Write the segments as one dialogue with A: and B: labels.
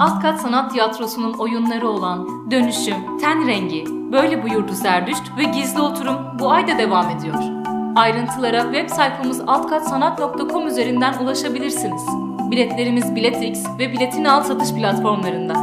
A: Alt Kat Sanat Tiyatrosu'nun oyunları olan Dönüşüm, Ten Rengi, Böyle Buyurdu Zerdüşt ve Gizli Oturum bu ayda devam ediyor. Ayrıntılara web sayfamız altkatsanat.com üzerinden ulaşabilirsiniz. Biletlerimiz Biletix ve Biletin Alt satış platformlarında.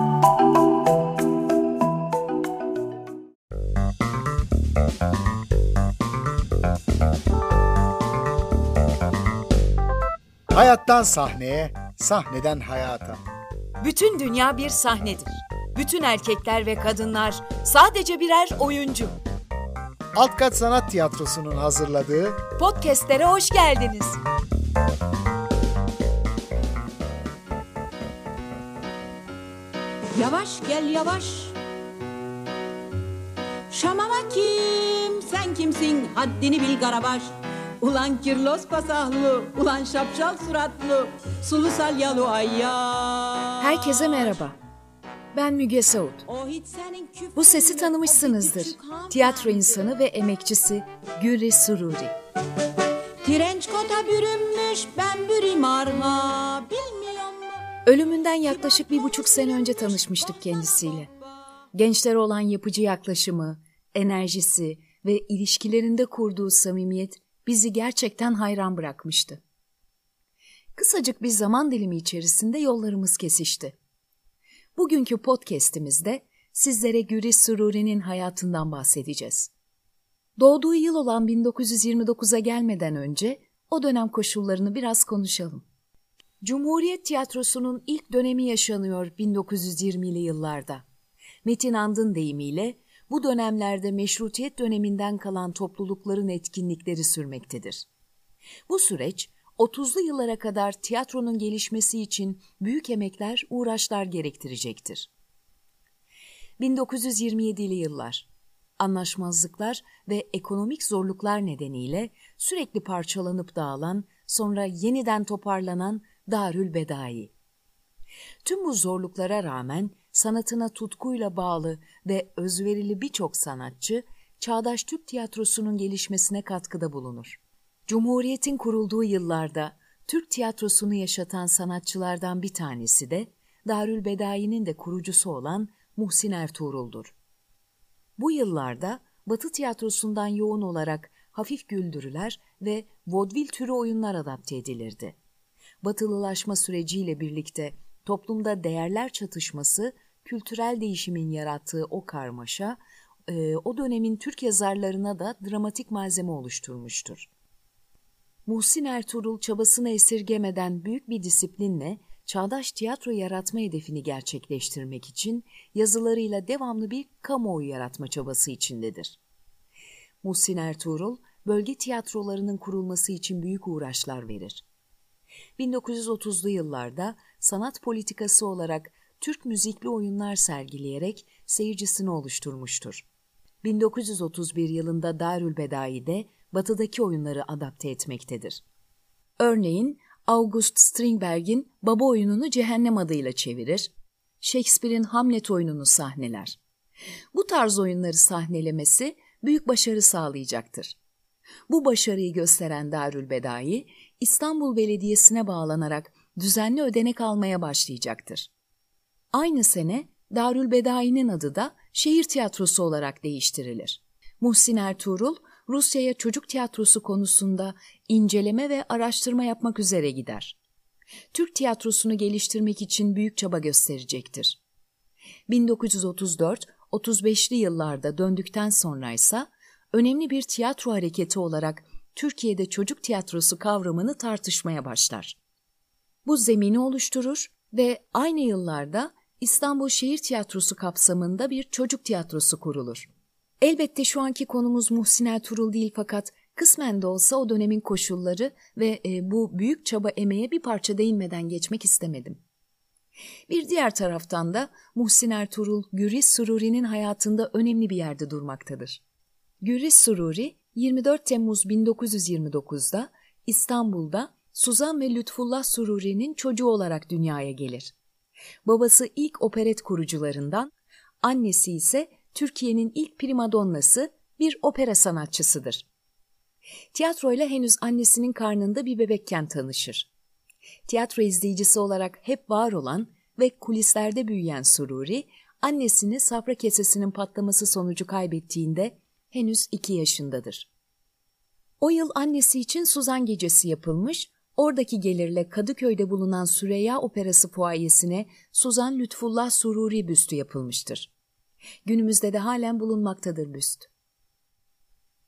B: Hayattan sahneye, sahneden hayata.
C: Bütün dünya bir sahnedir. Bütün erkekler ve kadınlar sadece birer oyuncu.
B: Alt Kat Sanat Tiyatrosu'nun hazırladığı
C: Podcast'lere hoş geldiniz.
D: Yavaş gel yavaş. Şamama kim? Sen kimsin? Haddini bil Garabaş. Ulan kirlos pasahlı, ulan şapşal suratlı, sulu salyalı ay ya.
E: Herkese merhaba. Ben Müge
D: küfrün
E: Bu sesi tanımışsınızdır. Tiyatro insanı ve emekçisi Gürri Sururi.
D: Trenç kota bürünmüş, ben bürüm arma, bilmiyor mu?
E: Ölümünden yaklaşık bir buçuk sene önce tanışmıştık kendisiyle. Gençlere olan yapıcı yaklaşımı, enerjisi ve ilişkilerinde kurduğu samimiyet bizi gerçekten hayran bırakmıştı. Kısacık bir zaman dilimi içerisinde yollarımız kesişti. Bugünkü podcast'imizde sizlere Güri Sururi'nin hayatından bahsedeceğiz. Doğduğu yıl olan 1929'a gelmeden önce o dönem koşullarını biraz konuşalım. Cumhuriyet Tiyatrosu'nun ilk dönemi yaşanıyor 1920'li yıllarda. Metin Andın deyimiyle bu dönemlerde meşrutiyet döneminden kalan toplulukların etkinlikleri sürmektedir. Bu süreç 30'lu yıllara kadar tiyatronun gelişmesi için büyük emekler, uğraşlar gerektirecektir. 1927'li yıllar anlaşmazlıklar ve ekonomik zorluklar nedeniyle sürekli parçalanıp dağılan, sonra yeniden toparlanan Darül Bedai. Tüm bu zorluklara rağmen sanatına tutkuyla bağlı ve özverili birçok sanatçı, çağdaş Türk tiyatrosunun gelişmesine katkıda bulunur. Cumhuriyet'in kurulduğu yıllarda Türk tiyatrosunu yaşatan sanatçılardan bir tanesi de Darül Bedai'nin de kurucusu olan Muhsin Ertuğrul'dur. Bu yıllarda Batı tiyatrosundan yoğun olarak hafif güldürüler ve vodvil türü oyunlar adapte edilirdi. Batılılaşma süreciyle birlikte toplumda değerler çatışması, kültürel değişimin yarattığı o karmaşa, e, o dönemin Türk yazarlarına da dramatik malzeme oluşturmuştur. Muhsin Ertuğrul çabasını esirgemeden büyük bir disiplinle çağdaş tiyatro yaratma hedefini gerçekleştirmek için yazılarıyla devamlı bir kamuoyu yaratma çabası içindedir. Muhsin Ertuğrul, bölge tiyatrolarının kurulması için büyük uğraşlar verir. 1930'lu yıllarda sanat politikası olarak Türk müzikli oyunlar sergileyerek seyircisini oluşturmuştur. 1931 yılında Darülbedai'de batıdaki oyunları adapte etmektedir. Örneğin August Strindberg'in Baba oyununu Cehennem adıyla çevirir, Shakespeare'in Hamlet oyununu sahneler. Bu tarz oyunları sahnelemesi büyük başarı sağlayacaktır. Bu başarıyı gösteren Darülbedai, İstanbul Belediyesi'ne bağlanarak düzenli ödenek almaya başlayacaktır. Aynı sene Darülbedai'nin adı da şehir tiyatrosu olarak değiştirilir. Muhsin Ertuğrul, Rusya'ya çocuk tiyatrosu konusunda inceleme ve araştırma yapmak üzere gider. Türk tiyatrosunu geliştirmek için büyük çaba gösterecektir. 1934-35'li yıllarda döndükten sonra ise önemli bir tiyatro hareketi olarak Türkiye'de çocuk tiyatrosu kavramını tartışmaya başlar. Bu zemini oluşturur ve aynı yıllarda İstanbul Şehir Tiyatrosu kapsamında bir çocuk tiyatrosu kurulur. Elbette şu anki konumuz Muhsin Ertuğrul değil fakat kısmen de olsa o dönemin koşulları ve e, bu büyük çaba emeğe bir parça değinmeden geçmek istemedim. Bir diğer taraftan da Muhsin Ertuğrul, Güriz Sururi'nin hayatında önemli bir yerde durmaktadır. Güriz Sururi, 24 Temmuz 1929'da İstanbul'da Suzan ve Lütfullah Sururi'nin çocuğu olarak dünyaya gelir. Babası ilk operet kurucularından, annesi ise Türkiye'nin ilk primadonnası bir opera sanatçısıdır. Tiyatroyla henüz annesinin karnında bir bebekken tanışır. Tiyatro izleyicisi olarak hep var olan ve kulislerde büyüyen Sururi, annesini safra kesesinin patlaması sonucu kaybettiğinde henüz iki yaşındadır. O yıl annesi için Suzan Gecesi yapılmış, oradaki gelirle Kadıköy'de bulunan Süreyya Operası fuayesine Suzan Lütfullah Sururi büstü yapılmıştır. Günümüzde de halen bulunmaktadır büst.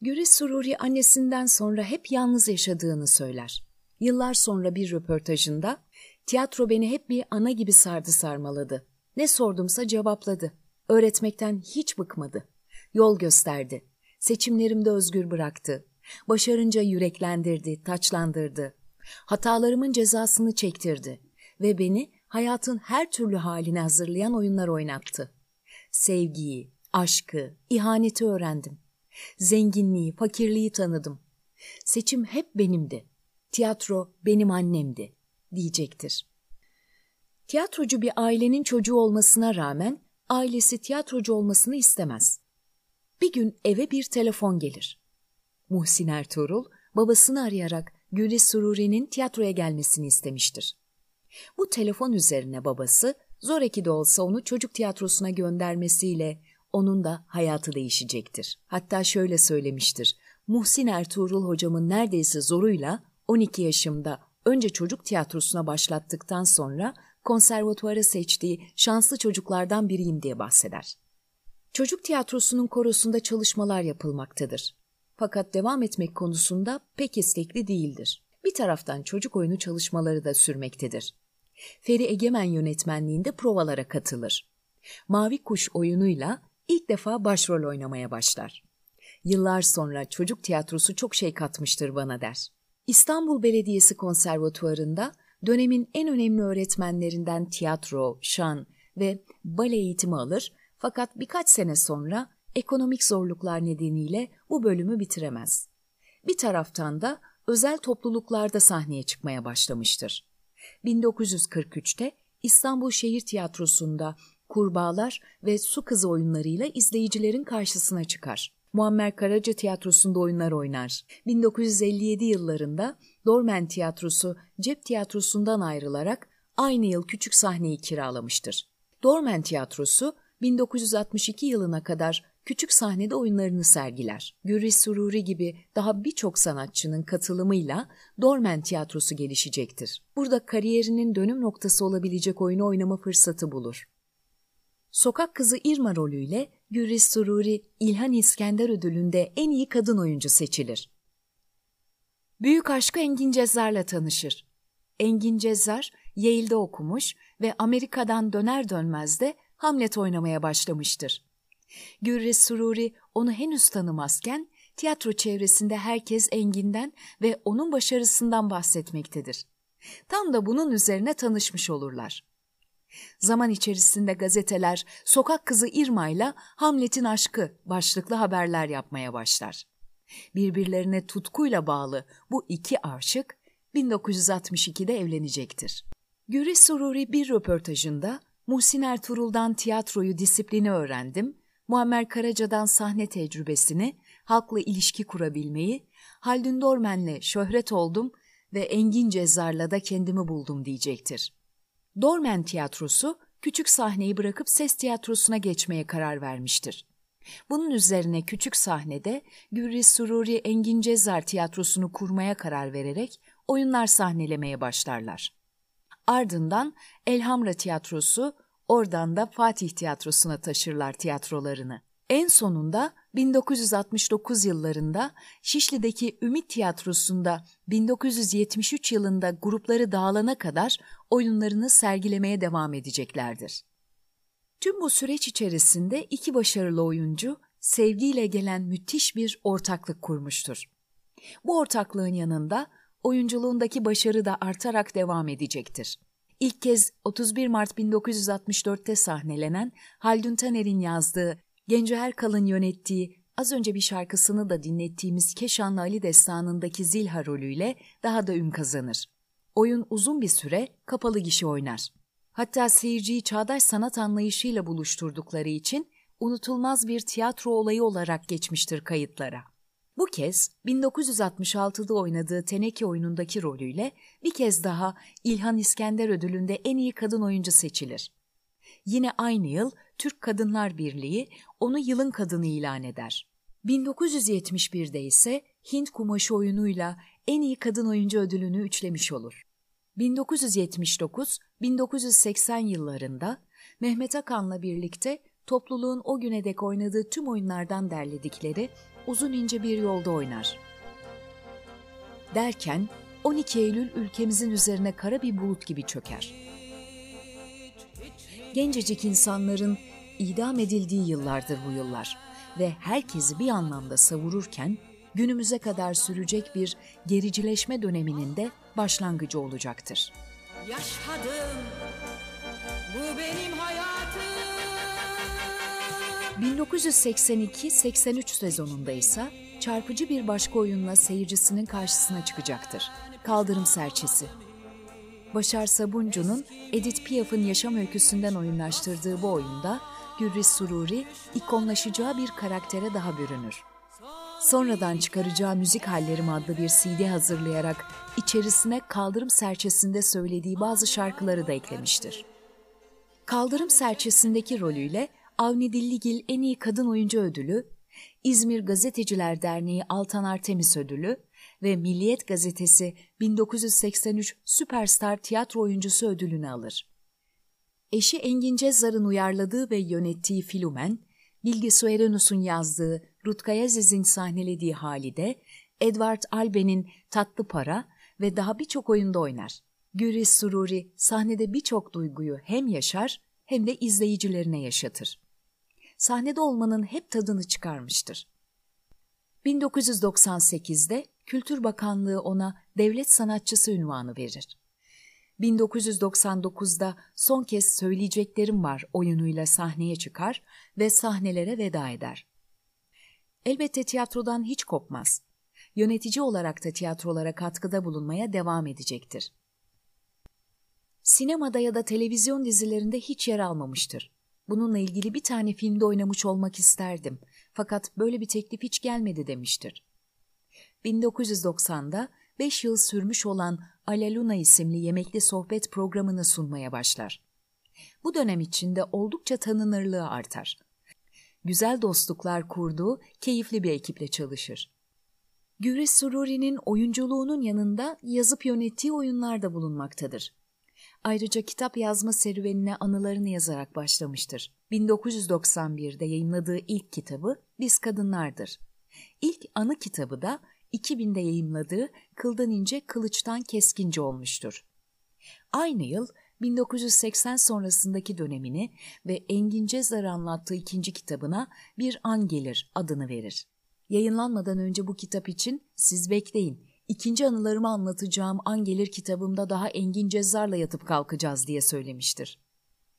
E: Güriz Sururi annesinden sonra hep yalnız yaşadığını söyler. Yıllar sonra bir röportajında, tiyatro beni hep bir ana gibi sardı sarmaladı. Ne sordumsa cevapladı. Öğretmekten hiç bıkmadı. Yol gösterdi. Seçimlerimde özgür bıraktı. Başarınca yüreklendirdi, taçlandırdı. Hatalarımın cezasını çektirdi ve beni hayatın her türlü haline hazırlayan oyunlar oynattı. Sevgiyi, aşkı, ihaneti öğrendim. Zenginliği, fakirliği tanıdım. Seçim hep benimdi. Tiyatro benim annemdi, diyecektir. Tiyatrocu bir ailenin çocuğu olmasına rağmen ailesi tiyatrocu olmasını istemez. Bir gün eve bir telefon gelir. Muhsin Ertuğrul babasını arayarak Güliz Sururi'nin tiyatroya gelmesini istemiştir. Bu telefon üzerine babası zoraki de olsa onu çocuk tiyatrosuna göndermesiyle onun da hayatı değişecektir. Hatta şöyle söylemiştir. Muhsin Ertuğrul hocamın neredeyse zoruyla 12 yaşımda önce çocuk tiyatrosuna başlattıktan sonra konservatuara seçtiği şanslı çocuklardan biriyim diye bahseder. Çocuk tiyatrosunun korosunda çalışmalar yapılmaktadır. Fakat devam etmek konusunda pek istekli değildir. Bir taraftan çocuk oyunu çalışmaları da sürmektedir. Feri Egemen yönetmenliğinde provalara katılır. Mavi Kuş oyunuyla ilk defa başrol oynamaya başlar. Yıllar sonra çocuk tiyatrosu çok şey katmıştır bana der. İstanbul Belediyesi Konservatuvarı'nda dönemin en önemli öğretmenlerinden tiyatro, şan ve bale eğitimi alır fakat birkaç sene sonra ekonomik zorluklar nedeniyle bu bölümü bitiremez. Bir taraftan da özel topluluklarda sahneye çıkmaya başlamıştır. 1943'te İstanbul Şehir Tiyatrosu'nda kurbağalar ve su kızı oyunlarıyla izleyicilerin karşısına çıkar. Muammer Karaca Tiyatrosu'nda oyunlar oynar. 1957 yıllarında Dormen Tiyatrosu cep tiyatrosundan ayrılarak aynı yıl küçük sahneyi kiralamıştır. Dormen Tiyatrosu 1962 yılına kadar küçük sahnede oyunlarını sergiler. Gürri Sururi gibi daha birçok sanatçının katılımıyla Dormen Tiyatrosu gelişecektir. Burada kariyerinin dönüm noktası olabilecek oyunu oynama fırsatı bulur. Sokak Kızı Irma rolüyle Gürri Sururi İlhan İskender ödülünde en iyi kadın oyuncu seçilir. Büyük aşkı Engin Cezzar'la tanışır. Engin Cezzar, Yale'de okumuş ve Amerika'dan döner dönmez de Hamlet oynamaya başlamıştır. Gürre Sururi onu henüz tanımazken tiyatro çevresinde herkes Engin'den ve onun başarısından bahsetmektedir. Tam da bunun üzerine tanışmış olurlar. Zaman içerisinde gazeteler Sokak Kızı Irma ile Hamlet'in aşkı başlıklı haberler yapmaya başlar. Birbirlerine tutkuyla bağlı bu iki aşık 1962'de evlenecektir. Güri Sururi bir röportajında Muhsin Ertuğrul'dan tiyatroyu disiplini öğrendim, Muammer Karaca'dan sahne tecrübesini, halkla ilişki kurabilmeyi, Haldun Dormen'le şöhret oldum ve Engin Cezzar'la da kendimi buldum diyecektir. Dormen tiyatrosu küçük sahneyi bırakıp ses tiyatrosuna geçmeye karar vermiştir. Bunun üzerine küçük sahnede Gürri Sururi Engin Cezzar tiyatrosunu kurmaya karar vererek oyunlar sahnelemeye başlarlar. Ardından Elhamra Tiyatrosu, oradan da Fatih Tiyatrosu'na taşırlar tiyatrolarını. En sonunda 1969 yıllarında Şişli'deki Ümit Tiyatrosu'nda 1973 yılında grupları dağılana kadar oyunlarını sergilemeye devam edeceklerdir. Tüm bu süreç içerisinde iki başarılı oyuncu sevgiyle gelen müthiş bir ortaklık kurmuştur. Bu ortaklığın yanında oyunculuğundaki başarı da artarak devam edecektir. İlk kez 31 Mart 1964'te sahnelenen Haldun Taner'in yazdığı, Genco Erkal'ın yönettiği, az önce bir şarkısını da dinlettiğimiz Keşanlı Ali Destanı'ndaki Zilha rolüyle daha da ün kazanır. Oyun uzun bir süre kapalı gişe oynar. Hatta seyirciyi çağdaş sanat anlayışıyla buluşturdukları için unutulmaz bir tiyatro olayı olarak geçmiştir kayıtlara. Bu kez 1966'da oynadığı Teneke oyunundaki rolüyle bir kez daha İlhan İskender ödülünde en iyi kadın oyuncu seçilir. Yine aynı yıl Türk Kadınlar Birliği onu yılın kadını ilan eder. 1971'de ise Hint kumaşı oyunuyla en iyi kadın oyuncu ödülünü üçlemiş olur. 1979-1980 yıllarında Mehmet Akan'la birlikte topluluğun o güne dek oynadığı tüm oyunlardan derledikleri uzun ince bir yolda oynar. Derken 12 Eylül ülkemizin üzerine kara bir bulut gibi çöker. Gencecik insanların idam edildiği yıllardır bu yıllar ve herkesi bir anlamda savururken günümüze kadar sürecek bir gericileşme döneminin de başlangıcı olacaktır.
D: Yaşadım, bu benim hayatım.
E: 1982-83 sezonunda ise çarpıcı bir başka oyunla seyircisinin karşısına çıkacaktır. Kaldırım Serçesi. Başar Sabuncu'nun Edith Piaf'ın yaşam öyküsünden oyunlaştırdığı bu oyunda Gürriz Sururi ikonlaşacağı bir karaktere daha bürünür. Sonradan çıkaracağı Müzik Hallerim adlı bir CD hazırlayarak içerisine Kaldırım Serçesi'nde söylediği bazı şarkıları da eklemiştir. Kaldırım Serçesi'ndeki rolüyle Avni Dilligil en iyi kadın oyuncu ödülü, İzmir Gazeteciler Derneği Altan Artemis ödülü ve Milliyet Gazetesi 1983 Süperstar Tiyatro Oyuncusu ödülünü alır. Eşi Engin Cezzar'ın uyarladığı ve yönettiği Filumen, Bilge Suerenus'un yazdığı, Rutkay Aziz'in sahnelediği Halide, Edward Alben'in Tatlı Para ve daha birçok oyunda oynar. Güriz Sururi sahnede birçok duyguyu hem yaşar hem de izleyicilerine yaşatır. Sahnede olmanın hep tadını çıkarmıştır. 1998'de Kültür Bakanlığı ona devlet sanatçısı ünvanı verir. 1999'da son kez söyleyeceklerim var oyunuyla sahneye çıkar ve sahnelere veda eder. Elbette tiyatrodan hiç kopmaz. Yönetici olarak da tiyatrolara katkıda bulunmaya devam edecektir. Sinemada ya da televizyon dizilerinde hiç yer almamıştır. Bununla ilgili bir tane filmde oynamış olmak isterdim. Fakat böyle bir teklif hiç gelmedi demiştir. 1990'da 5 yıl sürmüş olan Alaluna isimli yemekli sohbet programını sunmaya başlar. Bu dönem içinde oldukça tanınırlığı artar. Güzel dostluklar kurduğu keyifli bir ekiple çalışır. Güris Sururi'nin oyunculuğunun yanında yazıp yönettiği oyunlar da bulunmaktadır. Ayrıca kitap yazma serüvenine anılarını yazarak başlamıştır. 1991'de yayınladığı ilk kitabı Biz Kadınlardır. İlk anı kitabı da 2000'de yayımladığı Kıldan İnce Kılıçtan Keskince olmuştur. Aynı yıl 1980 sonrasındaki dönemini ve Engin Cezar anlattığı ikinci kitabına Bir An Gelir adını verir. Yayınlanmadan önce bu kitap için siz bekleyin, ikinci anılarımı anlatacağım An Gelir kitabımda daha Engin Cezzar'la yatıp kalkacağız diye söylemiştir.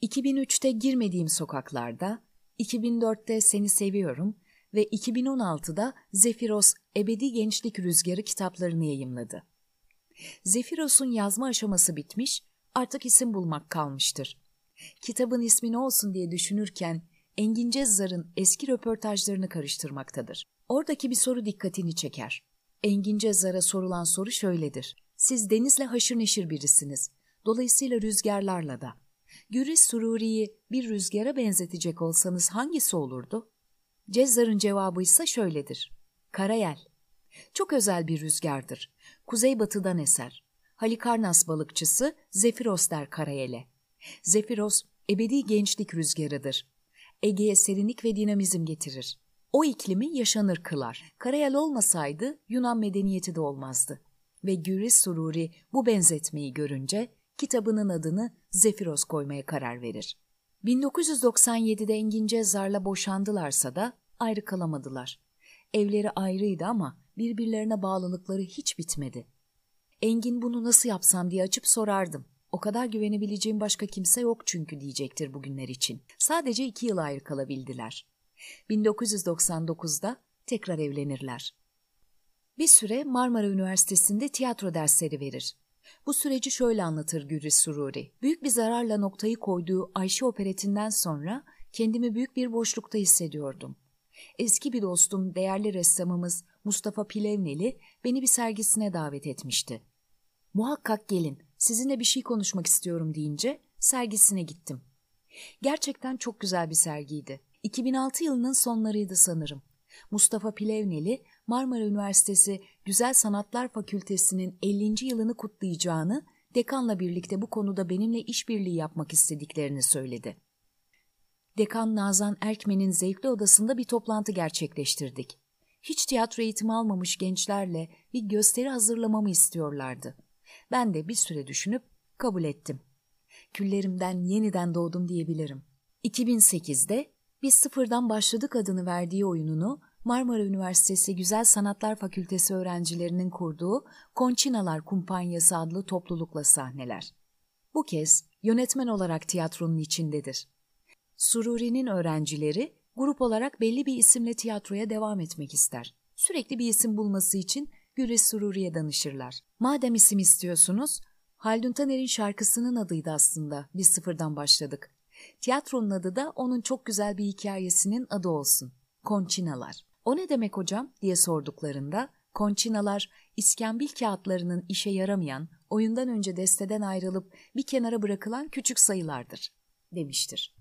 E: 2003'te Girmediğim Sokaklarda, 2004'te Seni Seviyorum ve 2016'da Zefiros Ebedi Gençlik Rüzgarı kitaplarını yayımladı. Zefiros'un yazma aşaması bitmiş, artık isim bulmak kalmıştır. Kitabın ismi ne olsun diye düşünürken Engin Cezzar'ın eski röportajlarını karıştırmaktadır. Oradaki bir soru dikkatini çeker. Engin Cezzar'a sorulan soru şöyledir. Siz denizle haşır neşir birisiniz. Dolayısıyla rüzgarlarla da. Güriz Sururi'yi bir rüzgara benzetecek olsanız hangisi olurdu? Cezzar'ın cevabı ise şöyledir. Karayel. Çok özel bir rüzgardır. Kuzeybatıdan eser. Halikarnas balıkçısı Zefiros der Karayel'e. Zefiros ebedi gençlik rüzgarıdır. Ege'ye serinlik ve dinamizm getirir. O iklimi yaşanır kılar. Karayel olmasaydı Yunan medeniyeti de olmazdı. Ve Güriz Sururi bu benzetmeyi görünce kitabının adını Zefiros koymaya karar verir. 1997'de Engin Cezzar'la boşandılarsa da ayrı kalamadılar. Evleri ayrıydı ama birbirlerine bağlılıkları hiç bitmedi. Engin bunu nasıl yapsam diye açıp sorardım. O kadar güvenebileceğim başka kimse yok çünkü diyecektir bugünler için. Sadece iki yıl ayrı kalabildiler. 1999'da tekrar evlenirler. Bir süre Marmara Üniversitesi'nde tiyatro dersleri verir. Bu süreci şöyle anlatır Gürriz Sururi. Büyük bir zararla noktayı koyduğu Ayşe operetinden sonra kendimi büyük bir boşlukta hissediyordum. Eski bir dostum, değerli ressamımız Mustafa Pilevneli beni bir sergisine davet etmişti. Muhakkak gelin, sizinle bir şey konuşmak istiyorum deyince sergisine gittim. Gerçekten çok güzel bir sergiydi. 2006 yılının sonlarıydı sanırım. Mustafa Pilevneli, Marmara Üniversitesi Güzel Sanatlar Fakültesi'nin 50. yılını kutlayacağını, dekanla birlikte bu konuda benimle işbirliği yapmak istediklerini söyledi. Dekan Nazan Erkmen'in zevkli odasında bir toplantı gerçekleştirdik. Hiç tiyatro eğitimi almamış gençlerle bir gösteri hazırlamamı istiyorlardı. Ben de bir süre düşünüp kabul ettim. Küllerimden yeniden doğdum diyebilirim. 2008'de biz sıfırdan başladık adını verdiği oyununu Marmara Üniversitesi Güzel Sanatlar Fakültesi öğrencilerinin kurduğu Konçinalar Kumpanyası adlı toplulukla sahneler. Bu kez yönetmen olarak tiyatronun içindedir. Sururi'nin öğrencileri grup olarak belli bir isimle tiyatroya devam etmek ister. Sürekli bir isim bulması için Güris Sururi'ye danışırlar. Madem isim istiyorsunuz, Haldun Taner'in şarkısının adıydı aslında. Biz sıfırdan başladık. Tiyatronun adı da onun çok güzel bir hikayesinin adı olsun. Konçinalar. O ne demek hocam diye sorduklarında konçinalar iskambil kağıtlarının işe yaramayan, oyundan önce desteden ayrılıp bir kenara bırakılan küçük sayılardır demiştir.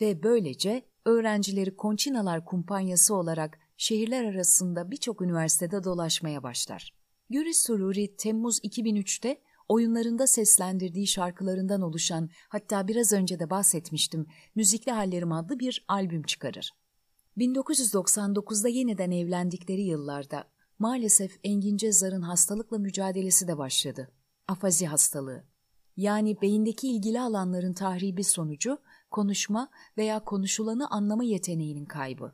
E: Ve böylece öğrencileri konçinalar kumpanyası olarak şehirler arasında birçok üniversitede dolaşmaya başlar. Güris Sururi Temmuz 2003'te oyunlarında seslendirdiği şarkılarından oluşan hatta biraz önce de bahsetmiştim Müzikli Hallerim adlı bir albüm çıkarır. 1999'da yeniden evlendikleri yıllarda maalesef Engin Cezar'ın hastalıkla mücadelesi de başladı. Afazi hastalığı. Yani beyindeki ilgili alanların tahribi sonucu konuşma veya konuşulanı anlama yeteneğinin kaybı.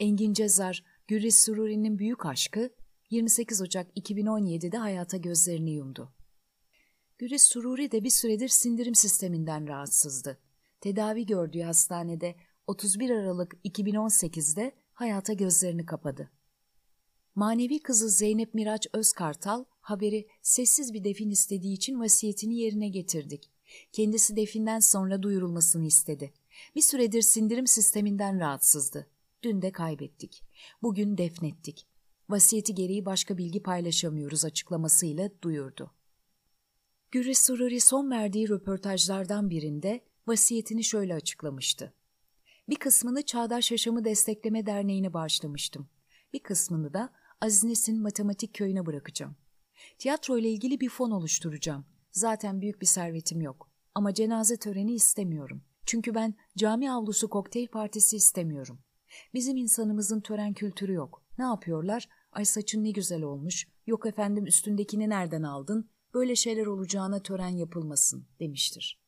E: Engin Cezar, Güris Sururi'nin büyük aşkı 28 Ocak 2017'de hayata gözlerini yumdu. Güris Sururi de bir süredir sindirim sisteminden rahatsızdı. Tedavi gördüğü hastanede 31 Aralık 2018'de hayata gözlerini kapadı. Manevi kızı Zeynep Miraç Özkartal haberi sessiz bir defin istediği için vasiyetini yerine getirdik. Kendisi definden sonra duyurulmasını istedi. Bir süredir sindirim sisteminden rahatsızdı. Dün de kaybettik. Bugün defnettik. Vasiyeti gereği başka bilgi paylaşamıyoruz açıklamasıyla duyurdu. Güre Sururi son verdiği röportajlardan birinde vasiyetini şöyle açıklamıştı. Bir kısmını Çağdaş Yaşamı Destekleme Derneği'ne bağışlamıştım. Bir kısmını da Aznes'in matematik köyüne bırakacağım. Tiyatro ile ilgili bir fon oluşturacağım. Zaten büyük bir servetim yok. Ama cenaze töreni istemiyorum. Çünkü ben cami avlusu kokteyl partisi istemiyorum. Bizim insanımızın tören kültürü yok. Ne yapıyorlar? Ay saçın ne güzel olmuş. Yok efendim üstündekini nereden aldın? Böyle şeyler olacağına tören yapılmasın demiştir.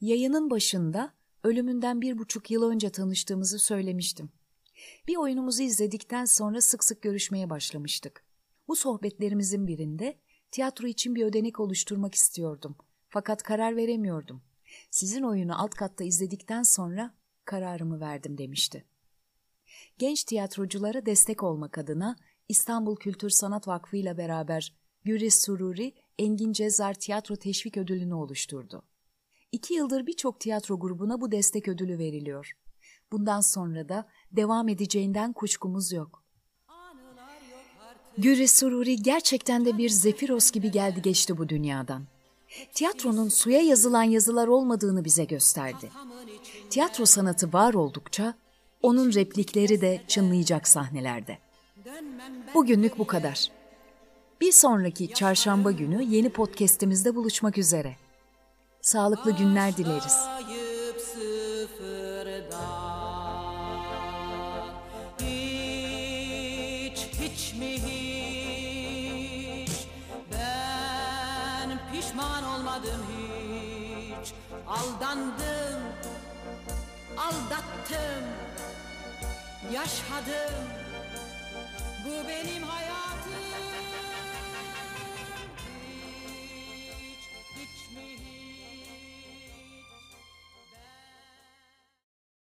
E: Yayının başında ölümünden bir buçuk yıl önce tanıştığımızı söylemiştim. Bir oyunumuzu izledikten sonra sık sık görüşmeye başlamıştık. Bu sohbetlerimizin birinde tiyatro için bir ödenek oluşturmak istiyordum. Fakat karar veremiyordum. Sizin oyunu alt katta izledikten sonra kararımı verdim demişti. Genç tiyatroculara destek olmak adına İstanbul Kültür Sanat Vakfı ile beraber Güris Sururi Engin Cezar Tiyatro Teşvik Ödülünü oluşturdu. İki yıldır birçok tiyatro grubuna bu destek ödülü veriliyor. Bundan sonra da devam edeceğinden kuşkumuz yok. Güre Sururi gerçekten de bir Zefiros gibi geldi geçti bu dünyadan. Tiyatronun suya yazılan yazılar olmadığını bize gösterdi. Tiyatro sanatı var oldukça onun replikleri de çınlayacak sahnelerde. Bugünlük bu kadar. Bir sonraki çarşamba günü yeni podcast'imizde buluşmak üzere. Sağlıklı günler dileriz.
F: Aldandım, aldattım Yaşadım Bu benim hayatım